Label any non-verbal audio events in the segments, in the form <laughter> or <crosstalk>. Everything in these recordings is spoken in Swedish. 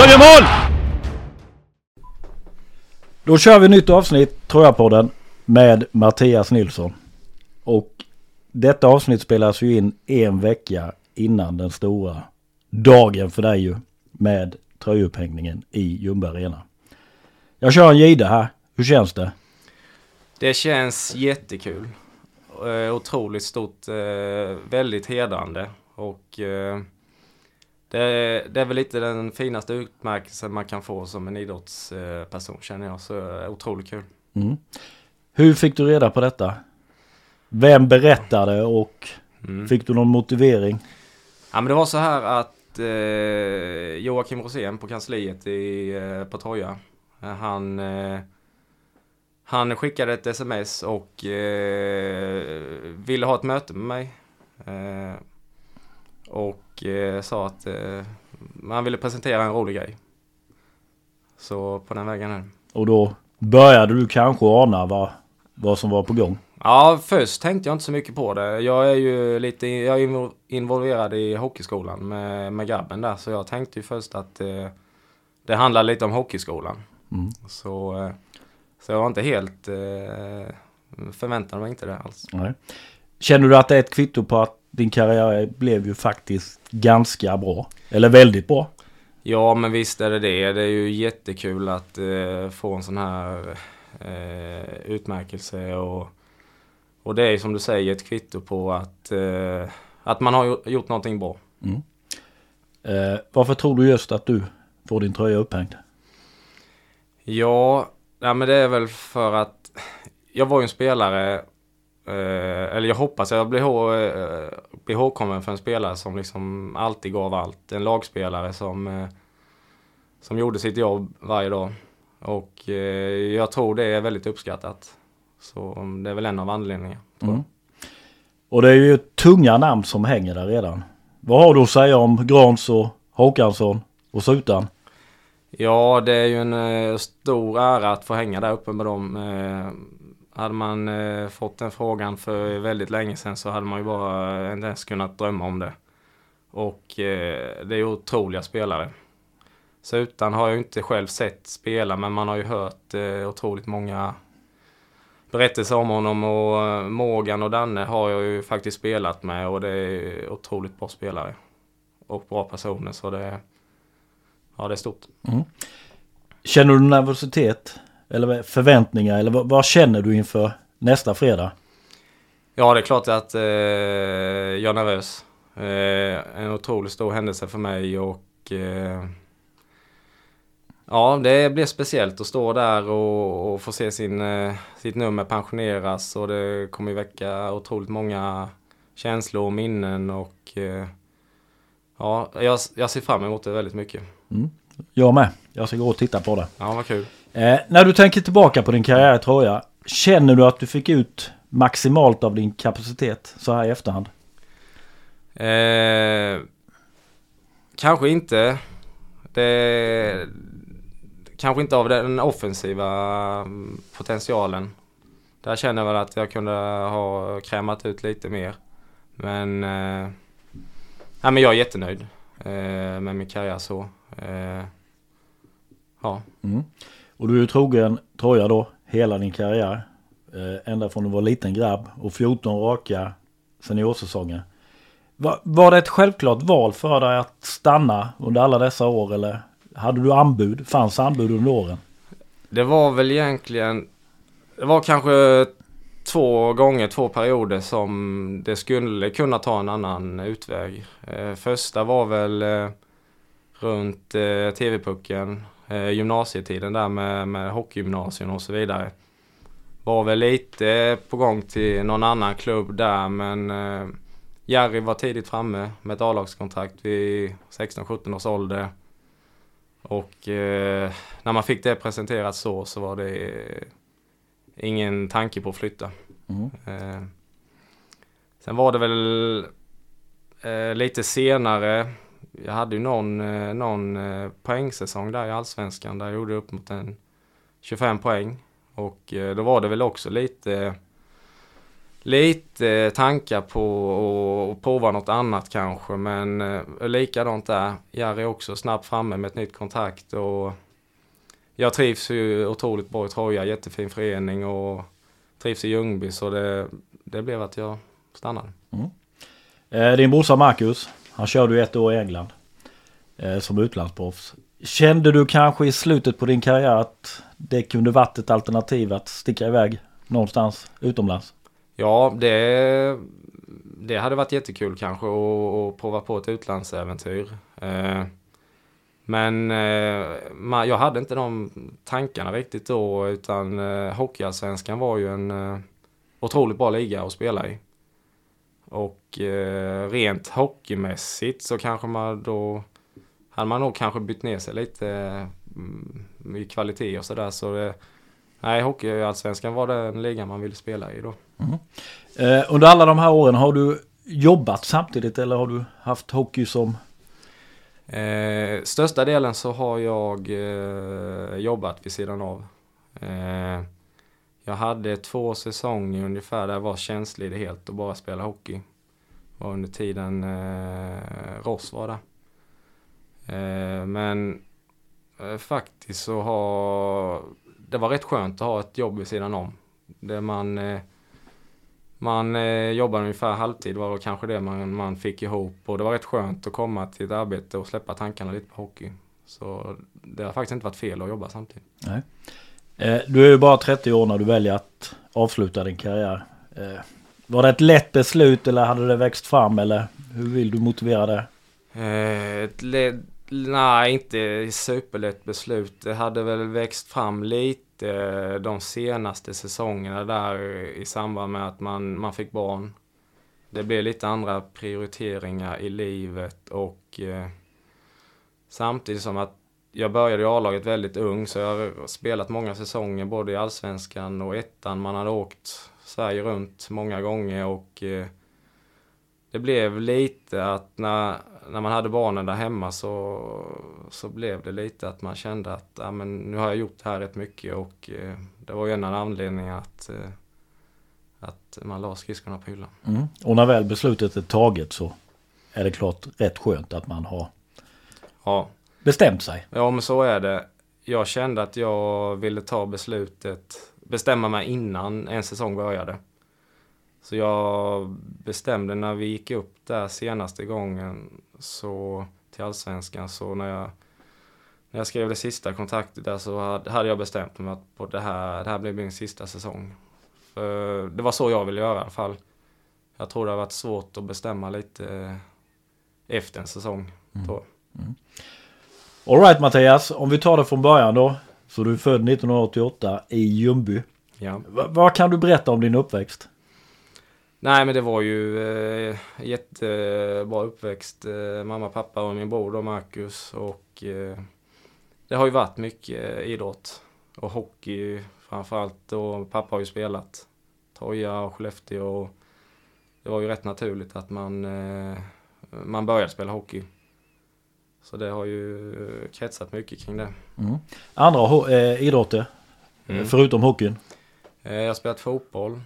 De gör mål! Då kör vi nytt avsnitt, tror jag på den med Mattias Nilsson. Och detta avsnitt spelas ju in en vecka innan den stora dagen för dig ju. Med tröjupphängningen i Ljungby Arena. Jag kör en Gide här. Hur känns det? Det känns jättekul. Eh, otroligt stort, eh, väldigt hedrande. Och eh, det, det, är väl lite den finaste utmärkelsen man kan få som en idrottsperson känner jag. Så otroligt kul. Mm. Hur fick du reda på detta? Vem berättade och mm. fick du någon motivering? Ja men det var så här att eh, Joakim Rosén på kansliet i, eh, på Troja. Han, eh, han skickade ett sms och eh, ville ha ett möte med mig. Eh, och eh, sa att man ville presentera en rolig grej. Så på den vägen är det. Och då började du kanske ana vad, vad som var på gång? Ja, först tänkte jag inte så mycket på det. Jag är ju lite jag är involverad i hockeyskolan med, med grabben där. Så jag tänkte ju först att eh, det handlar lite om hockeyskolan. Mm. Så, eh, så jag var inte helt... Eh, förväntade mig inte det alls. Nej. Känner du att det är ett kvitto på att din karriär blev ju faktiskt ganska bra? Eller väldigt bra? Ja, men visst är det det. Det är ju jättekul att eh, få en sån här eh, utmärkelse. Och, och det är som du säger ett kvitto på att, eh, att man har gjort någonting bra. Mm. Eh, varför tror du just att du får din tröja upphängd? Ja, ja men det är väl för att jag var ju en spelare, eller jag hoppas jag blir, ihåg, eh, blir ihågkommen för en spelare som liksom alltid gav allt. En lagspelare som, eh, som gjorde sitt jobb varje dag. Och eh, jag tror det är väldigt uppskattat. Så det är väl en av anledningarna. Mm. Och det är ju tunga namn som hänger där redan. Vad har du att säga om Grans och Håkansson och Sutan? Ja, det är ju en eh, stor ära att få hänga där uppe med dem. Hade man eh, fått den frågan för väldigt länge sedan så hade man ju bara eh, inte ens kunnat drömma om det. Och eh, det är ju otroliga spelare. Sutan har jag ju inte själv sett spela men man har ju hört eh, otroligt många berättelser om honom och Morgan och Danne har jag ju faktiskt spelat med och det är otroligt bra spelare. Och bra personer så det ja, det är stort. Mm. Känner du nervositet? Eller förväntningar? Eller vad, vad, känner du inför nästa fredag? Ja, det är klart att eh, jag är nervös. Eh, en otroligt stor händelse för mig och eh, Ja, det blir speciellt att stå där och, och få se sin, eh, sitt nummer pensioneras och det kommer väcka otroligt många känslor och minnen och eh, ja, jag, jag ser fram emot det väldigt mycket. Mm. Jag med. Jag ska gå och titta på det. Ja, vad kul. Eh, när du tänker tillbaka på din karriär i Troja, känner du att du fick ut maximalt av din kapacitet så här i efterhand? Eh, kanske inte. Det, kanske inte av den offensiva potentialen. Där känner jag väl att jag kunde ha krämat ut lite mer. Men, eh, ja, men jag är jättenöjd eh, med min karriär så. Eh, ja. Mm. Och du är ju trogen Troja då hela din karriär. Eh, ända från du var liten grabb och 14 raka seniorsäsonger. Var, var det ett självklart val för dig att stanna under alla dessa år eller hade du anbud? Fanns anbud under åren? Det var väl egentligen, det var kanske två gånger, två perioder som det skulle kunna ta en annan utväg. Eh, första var väl eh, runt TV-pucken, eh, gymnasietiden där med, med hockeygymnasium och så vidare. Var väl lite på gång till någon annan klubb där men eh, Jerry var tidigt framme med ett A-lagskontrakt vid 16-17 års ålder. Och eh, när man fick det presenterat så, så var det ingen tanke på att flytta. Mm. Eh, sen var det väl eh, lite senare jag hade ju någon, eh, någon eh, poängsäsong där i Allsvenskan där jag gjorde upp mot en 25 poäng. Och eh, då var det väl också lite lite tankar på att prova något annat kanske men eh, likadant där. Jari är också snabbt framme med ett nytt kontrakt och jag trivs ju otroligt bra i Troja, jättefin förening och trivs i Ljungby så det, det blev att jag stannade. Mm. Eh, din brorsa Marcus, han körde ju ett år i England eh, som utlandsproffs. Kände du kanske i slutet på din karriär att det kunde varit ett alternativ att sticka iväg någonstans utomlands? Ja, det, det hade varit jättekul kanske att prova på ett utlandsäventyr. Eh, men eh, jag hade inte de tankarna riktigt då utan eh, Hockeyallsvenskan var ju en eh, otroligt bra liga att spela i. Och eh, rent hockeymässigt så kanske man då hade man nog kanske bytt ner sig lite mm, i kvalitet och sådär. Så det, nej, Hockeyallsvenskan var den ligan man ville spela i då. Mm. Eh, under alla de här åren har du jobbat samtidigt eller har du haft hockey som Eh, största delen så har jag eh, jobbat vid sidan av. Jag hade två säsonger ungefär där jag var tjänstledig helt och bara spelade hockey. var under tiden eh, Ross var där. Eh, men eh, faktiskt så har det var rätt skönt att ha ett jobb vid sidan om. Där man eh, man eh, jobbade ungefär halvtid var det kanske det man, man fick ihop och det var rätt skönt att komma till ett arbete och släppa tankarna lite på hockey. Så det har faktiskt inte varit fel att jobba samtidigt. Nej. Eh, du är ju bara 30 år när du väljer att avsluta din karriär. Eh, var det ett lätt beslut eller hade det växt fram eller hur vill du motivera det? Eh, nej, inte superlätt beslut. Det hade väl växt fram lite eh, de senaste säsongerna där i samband med att man, man fick barn. Det blev lite andra prioriteringar i livet och eh, samtidigt som att jag började i A-laget väldigt ung så jag har spelat många säsonger både i Allsvenskan och ettan. Man hade åkt Sverige runt många gånger och eh, det blev lite att när, när man hade barnen där hemma så, så blev det lite att man kände att ja, men nu har jag gjort det här rätt mycket och eh, det var ju en av anledningarna att, eh, att man la skridskorna på hyllan. Mm. Och när väl beslutet är taget så är det klart rätt skönt att man har ja. Bestämt sig. Ja men så är det. Jag kände att jag ville ta beslutet, bestämma mig innan en säsong började. Så jag bestämde när vi gick upp där senaste gången så till Allsvenskan så när jag när jag skrev det sista kontraktet där så hade jag bestämt mig att på det här, det här blir min sista säsong. För det var så jag ville göra i alla fall. Jag tror det har varit svårt att bestämma lite efter en säsong. Mm. Alright Mattias, om vi tar det från början då. Så du är född 1988 i Ljungby. Ja. V vad kan du berätta om din uppväxt? Nej men det var ju eh, jättebra uppväxt. Eh, mamma, pappa och min bror då, Marcus. Och eh, det har ju varit mycket eh, idrott. Och hockey framförallt. Och pappa har ju spelat Troja och Skellefteå. Och det var ju rätt naturligt att man, eh, man började spela hockey. Så det har ju kretsat mycket kring det. Mm. Andra eh, idrotter? Mm. Förutom hockeyn? jag har spelat fotboll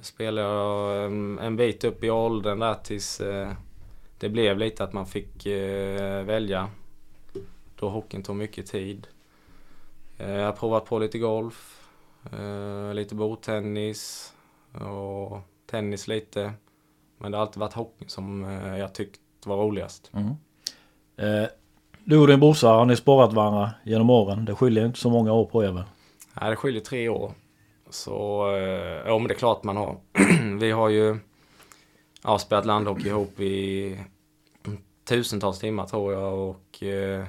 spelade jag en, en bit upp i åldern där tills eh, det blev lite att man fick eh, välja. Då hockeyn tog mycket tid. Eh, jag har provat på lite golf, eh, lite bordtennis och tennis lite. Men det har alltid varit hockeyn som eh, jag tyckt var roligast. Mm. Eh, du och din brorsa, har ni spårat varandra genom åren? Det skiljer inte så många år på er väl? Nej, det skiljer tre år. Så, eh, ja men det är klart man har. <clears throat> vi har ju ja, spelat landhockey ihop i tusentals timmar tror jag och eh,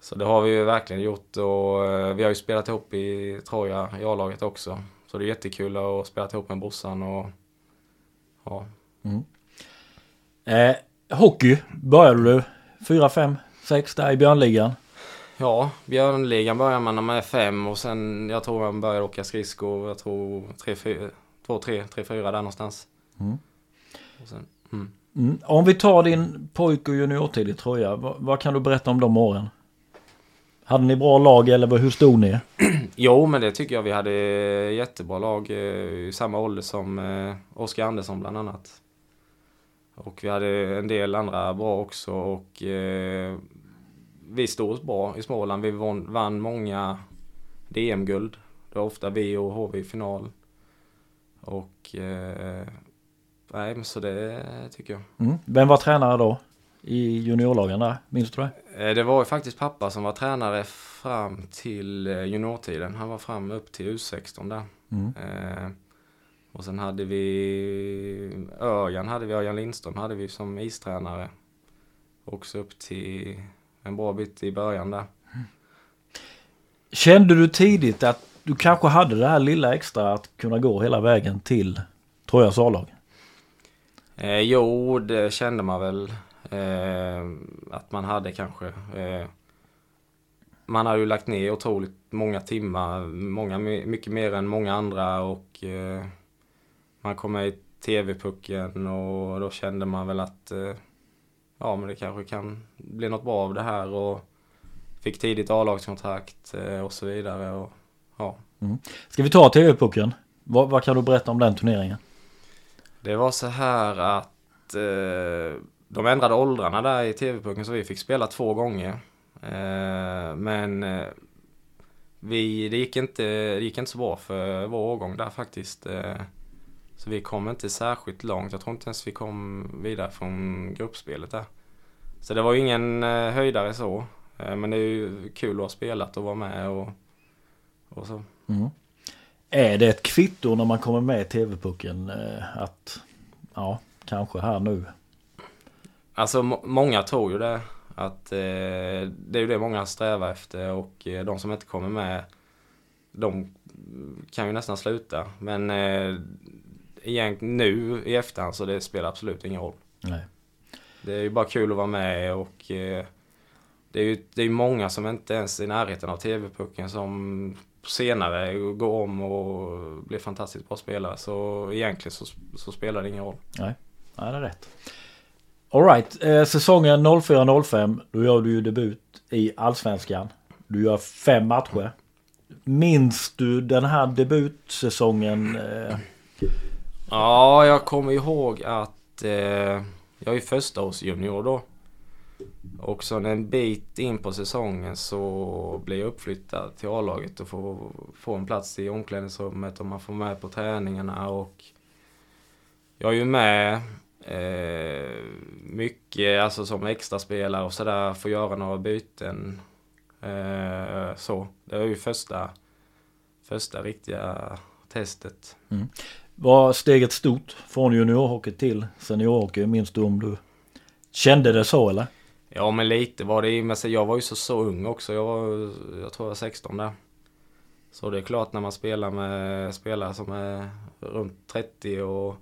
så det har vi ju verkligen gjort och eh, vi har ju spelat ihop i Troja i A-laget också. Så det är jättekul att spela ihop med brorsan och ja. Mm. Eh, hockey började du 4, 5, 6 där i Björnligan? Ja, Björnligan börjar man när man är fem och sen jag tror man börjar åka skridskor, jag tror tre, fyra, två, tre, tre, fyra där någonstans. Mm. Sen, mm. Mm. Om vi tar din pojk och juniortid i Troja, vad, vad, kan du berätta om de åren? Hade ni bra lag eller hur stod ni? <clears throat> Jo, men det tycker jag vi hade jättebra lag eh, i samma ålder som eh, Oskar Andersson bland annat. Och vi hade en del andra bra också och eh, vi stod oss bra i Småland. Vi vann, vann många DM-guld. Det var ofta vi och HV i final. Och eh, nej, men så det tycker jag. Mm. Vem var tränare då? I juniorlagen där, minns du det? Eh, Det var faktiskt pappa som var tränare fram till eh, juniortiden. Han var fram upp till U16 där. Mm. Eh, och sen hade vi Örjan, hade vi Örjan Lindström hade vi som istränare. Också upp till en bra bit i början där. Kände du tidigt att du kanske hade det här lilla extra att kunna gå hela vägen till Trojas A-lag? Eh, jo, det kände man väl eh, att man hade kanske. Eh, man har ju lagt ner otroligt många timmar, många, mycket mer än många andra och eh, man kom med i TV-pucken och då kände man väl att eh, ja, men det kanske kan bli något bra av det här och fick tidigt A-lagskontrakt eh, och så vidare. Och, ja. Ska vi ta TV-pucken? Vad, vad kan du berätta om den turneringen? Det var så här att eh, de ändrade åldrarna där i TV-pucken så vi fick spela två gånger. Eh, men eh, vi, det, gick inte, det gick inte så bra för vår årgång där faktiskt. Så vi kom inte särskilt långt. Jag tror inte ens vi kom vidare från gruppspelet där. Så det var ju ingen eh, höjdare så. Eh, men det är ju kul att ha spelat och vara med och, och så. Mm. Är det ett kvitto när man kommer med i TV-pucken eh, att ja, kanske här nu? Alltså må- många tror ju det. Att eh, det är ju det många strävar efter och eh, de som inte kommer med de kan ju nästan sluta. Men eh, egentligen nu i efterhand så det spelar absolut ingen roll. Nej. Det är ju bara kul att vara med och eh, det är ju det är många som inte ens är i närheten av TV-pucken som senare går om och blir fantastiskt bra spelare. Så egentligen så, så spelar det ingen roll. Nej, det är rätt. Alright, eh, säsongen 04-05 då gör du ju debut i Allsvenskan. Du gör fem matcher. Minns du den här debutsäsongen? Eh, Ja, jag kommer ihåg att eh, jag är första års junior då. Och sen en bit in på säsongen så blir jag uppflyttad till A-laget och får, får en plats i omklädningsrummet och man får med på träningarna och jag är ju med eh, mycket, alltså som extra spelare och sådär, får göra några byten. Eh, så, det var ju första, första riktiga testet. Mm var steget stort från juniorhockey till seniorhockey? Minns du om du kände det så eller? Ja men lite var det men jag var ju så, så ung också. Jag, var, jag tror jag var 16 där. Så det är klart när man spelar med spelare som är runt 30 och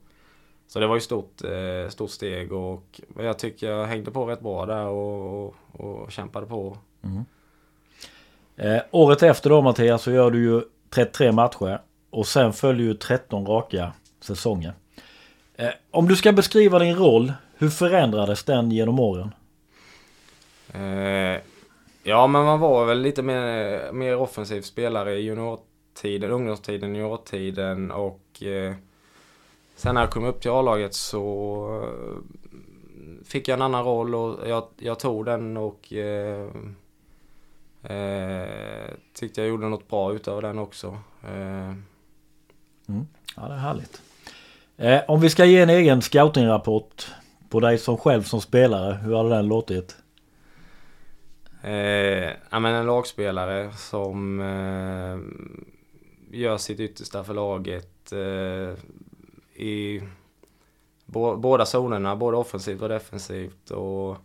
så det var ju stort, eh, stort steg och jag tycker jag hängde på rätt bra där och, och, och kämpade på. Eh, året efter då Mattias så gör du ju 33 matcher och sen följer ju 13 raka säsonger. Eh, om du ska beskriva din roll, hur förändrades den genom åren? Eh, ja men man var väl lite mer, mer offensiv spelare i juniortiden, ungdomstiden, juniortiden och eh, sen när jag kom upp till A-laget så eh, fick jag en annan roll och jag, jag tog den och eh, eh, tyckte jag gjorde något bra utav den också. Eh, Eh, Ja, det är härligt. Eh, om vi ska ge en egen scoutingrapport på dig som själv som spelare, hur hade den låtit? Eh, ja, men en lagspelare som eh, gör sitt yttersta för laget eh, i bå, båda zonerna, både offensivt och defensivt. Och,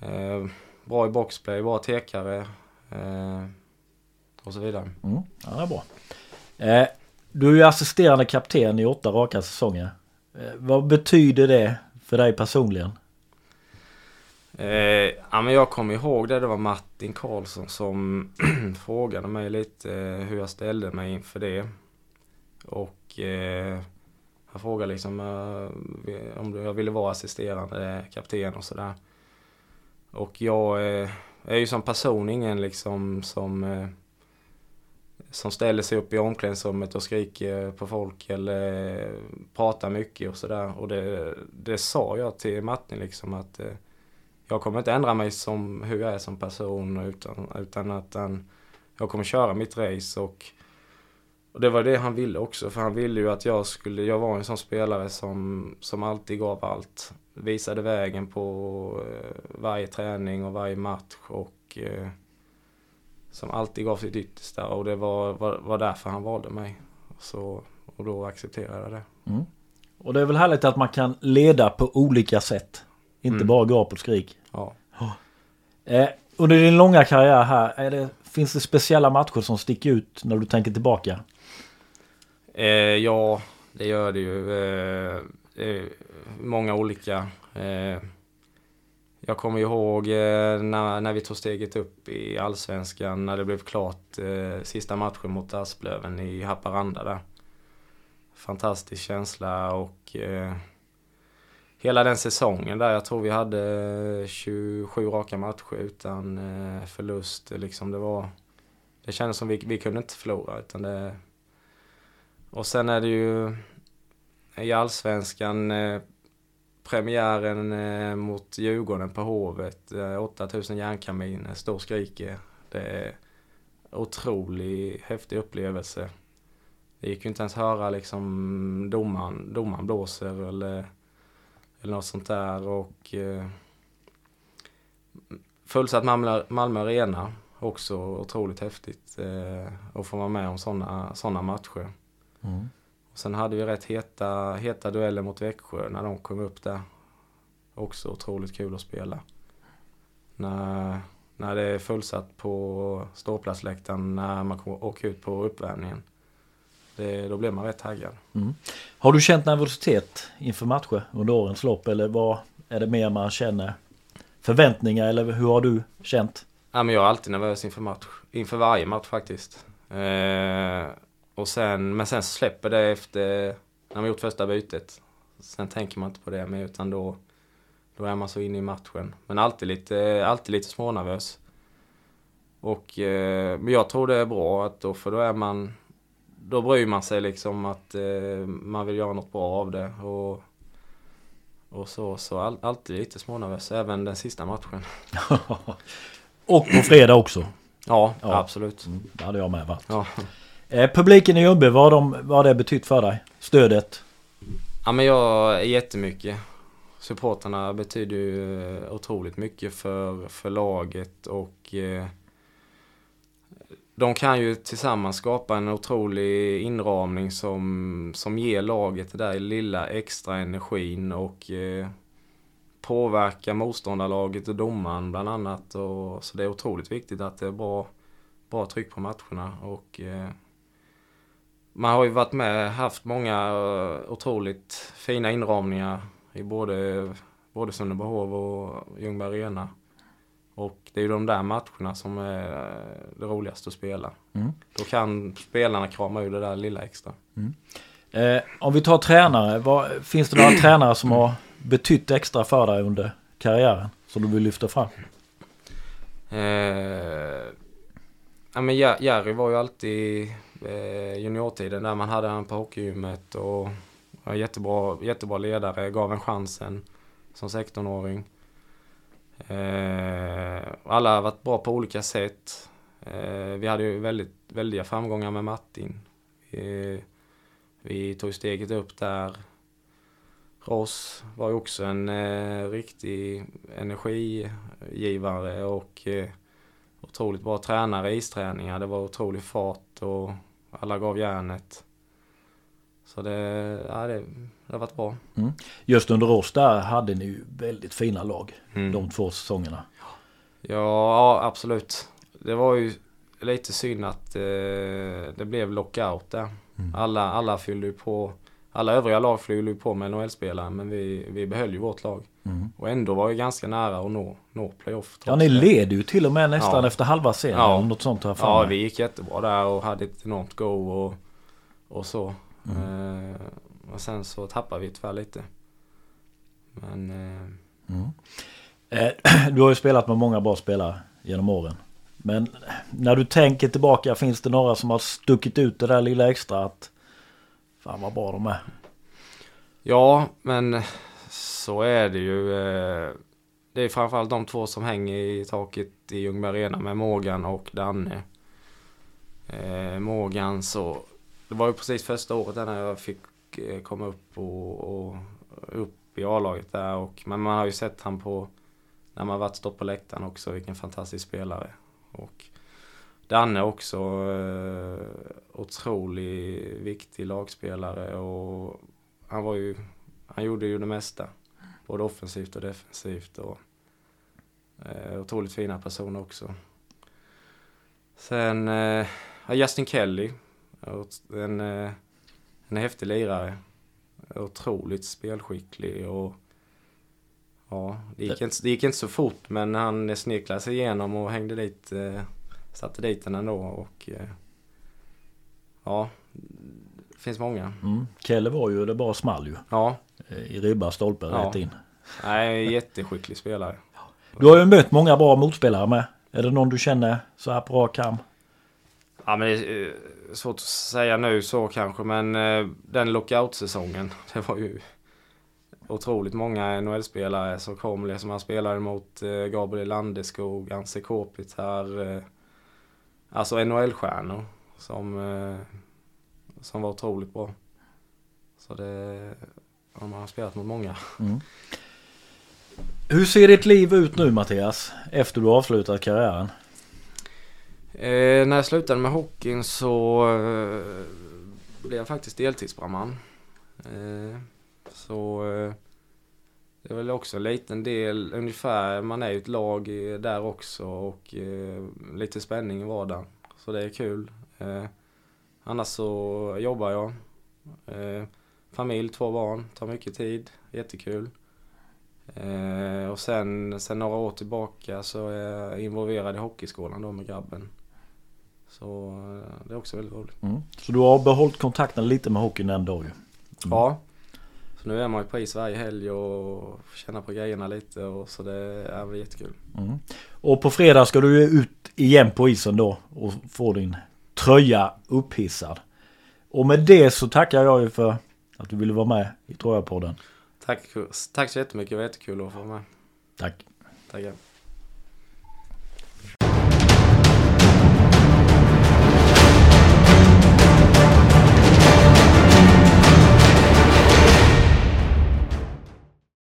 eh, bra i boxplay, bra tekare eh, och så vidare. Mm, ja, det är bra. Du är ju assisterande kapten i åtta raka säsonger. Eh, vad betyder det för dig personligen? Eh, ja, men jag kommer ihåg det, det var Martin Karlsson som <clears throat> frågade mig lite eh, hur jag ställde mig inför det. Och eh, han frågade liksom eh, om jag ville vara assisterande kapten och sådär. Och jag, eh, är ju som person ingen liksom som eh, som ställer sig upp i omklädningsrummet och skriker på folk eller pratar mycket och sådär. Och det, det sa jag till Martin liksom att eh, jag kommer inte ändra mig som hur jag är som person utan, utan att han, jag kommer köra mitt race och, och det var det han ville också för han ville ju att jag skulle, jag var en sån spelare som, som alltid gav allt. Visade vägen på eh, varje träning och varje match och eh, som alltid gav sitt yttersta och det var, var, var därför han valde mig. Så, och då accepterade jag det. Mm. Och det är väl härligt att man kan leda på olika sätt. Inte Mm. bara gap och skrik. Ja. Eh, under din långa karriär här, är det, finns det speciella matcher som sticker ut när du tänker tillbaka? Eh, ja, det gör det ju. Eh, många olika. Jag kommer ihåg eh, när, när vi tog steget upp i Allsvenskan när det blev klart eh, sista matchen mot Asplöven i Haparanda där. Fantastisk känsla och eh, hela den säsongen där. Jag tror vi hade eh, 27 raka matcher utan eh, förlust. Liksom det var det kändes som vi, vi kunde inte förlora utan det och sen är det ju i Allsvenskan eh, premiären eh, mot Djurgården på Hovet. Eh, 8000 järnkaminer, stor skrike. Det är otroligt häftig upplevelse. Det gick ju inte ens höra liksom domaren, domaren blåser eller, eller något sånt där. Och eh, fullsatt Malmö, Malmö Arena. Också otroligt häftigt eh, att få vara med om sådana såna matcher. Mm. Och sen hade vi rätt heta, heta dueller mot Växjö när de kom upp där. Också otroligt kul att spela. När, när det är fullsatt på ståplatsläktaren när man åker ut på uppvärmningen. Det, då blir man rätt taggad. Mm. Har du känt nervositet inför matcher under årens lopp eller vad är det mer man känner? Förväntningar eller hur har du känt? Ja, men jag är alltid nervös inför match. Inför varje match faktiskt. Eh, och sen, men sen släpper det efter när man gjort första bytet. Sen tänker man inte på det mer utan då, då är man så inne i matchen. Men alltid lite, alltid lite smånervös. Och, eh, men jag tror det är bra att då, för då är man, då bryr man sig liksom att eh, man vill göra något bra av det. Och, och så, så all, alltid lite smånervös, även den sista matchen. <laughs> och på fredag också. Ja, Ja. absolut. Mm, det hade jag med varit. Ja. Eh, publiken i Ljungby, vad, har de, vad har det betytt för dig? Stödet? Ja men jag jättemycket. Supporterna betyder ju eh, otroligt mycket för, för laget och eh, de kan ju tillsammans skapa en otrolig inramning som, som ger laget det där lilla extra energin och eh, påverkar motståndarlaget och domaren bland annat. Och, så det är otroligt viktigt att det är bra, bra tryck på matcherna. Och, eh, man har ju varit med haft många eh, otroligt fina inramningar i både, både Sundbyhov och Ljungby Arena. Och det är ju de där matcherna som är eh, det roligaste att spela. Mm. Då kan spelarna krama ur det där lilla extra. Eh, om vi tar tränare, vad, finns det några <clears throat> tränare som har betytt extra för dig under karriären? Som du vill lyfta fram? Eh, ja, men Jerry var ju alltid Eh, juniortiden där man hade han på hockeygymmet och var jättebra, jättebra ledare, gav en chansen som 16-åring. Eh, alla har varit bra på olika sätt. Eh, vi hade ju väldigt, väldiga framgångar med Martin. Vi, vi tog steget upp där. Ross var ju också en eh, riktig energigivare och eh, otroligt bra tränare i isträningar. Det var otrolig fart och alla gav järnet. Så det, ja, det, det har varit bra. Just under oss där hade ni ju väldigt fina lag. Mm. De två säsongerna. Ja, ja, absolut. Det var ju lite synd att eh, det blev lockout där. Mm. Alla, alla fyllde ju på. Alla övriga lag fyllde ju på med NHL-spelare men vi, vi behöll ju vårt lag. Mm. Och ändå var vi ganska nära att nå, nå playoff. Ja ni leder ju till och med nästan Ja. efter halva serien. Ja. Något sånt för Ja, vi gick jättebra där och hade ett enormt go och, och så. Mm. Eh, och sen så tappade vi tyvärr lite. Men eh, Mm. Eh, <clears throat> du har ju spelat med många bra spelare genom åren. Men när du tänker tillbaka, finns det några som har stuckit ut det där lilla extra att fan vad bra de är? Ja, men så är det ju. Eh, det är framförallt de två som hänger i taket i Ljungby Arena med Morgan och Danne. Eh, Morgan så, det var ju precis första året där när jag fick eh, komma upp och, och upp i A-laget där och men man har ju sett han på när man varit stått på läktaren också vilken fantastisk spelare. Och Danne också eh, otroligt viktig lagspelare och han var ju, han gjorde ju det mesta. Både offensivt och defensivt och eh, otroligt fina personer också. Sen eh, Justin Kelly, en, eh, en häftig lirare. Otroligt spelskicklig och ja, det gick, inte, det gick inte så fort men han sneklade sig igenom och hängde dit, eh, satte dit den ändå och eh, ja, det finns många. Mm. Kelle var ju, det bara small ju. Ja, I ribba, stolpe, Ja. rätt in. nej, jätteskicklig spelare. Du har ju mött många bra motspelare med. Är det någon du känner så här på rak arm? Ja men det är eh, svårt att säga nu så kanske men eh, den lockout-säsongen <laughs> det var ju otroligt många NHL-spelare som kom. Liksom han spelade mot eh, Gabriel Landeskog, Anse Kopitar. Alltså NHL-stjärnor som, eh, som var otroligt bra. Så det, man har spelat mot många. Mm. <laughs> Hur ser ditt liv ut nu Mattias? Efter du avslutat karriären? Eh, när jag slutade med hockeyn så eh, blev jag faktiskt deltidsbrandman. Eh, så eh, det är väl också en liten del ungefär. Man är ju ett lag där också och eh, lite spänning i vardagen. Så det är kul. Eh, annars så jobbar jag. Eh, familj, två barn, tar mycket tid. Jättekul. Eh, och sen, sen några år tillbaka så är jag involverad i hockeyskolan då med grabben. Så eh, det är också väldigt roligt. Mm. Så du har behållit kontakten lite med hockeyn ändå ju? Ja. Så nu är man ju på is varje helg och känna på grejerna lite och så det är väl jättekul. Mm. Och på fredag ska du ut igen på isen då och få din tröja upphissad. Och med det så tackar jag ju för att du ville vara med i Trojapodden. Tack, tack så jättemycket, det var jättekul att få vara med. Tack. Tackar.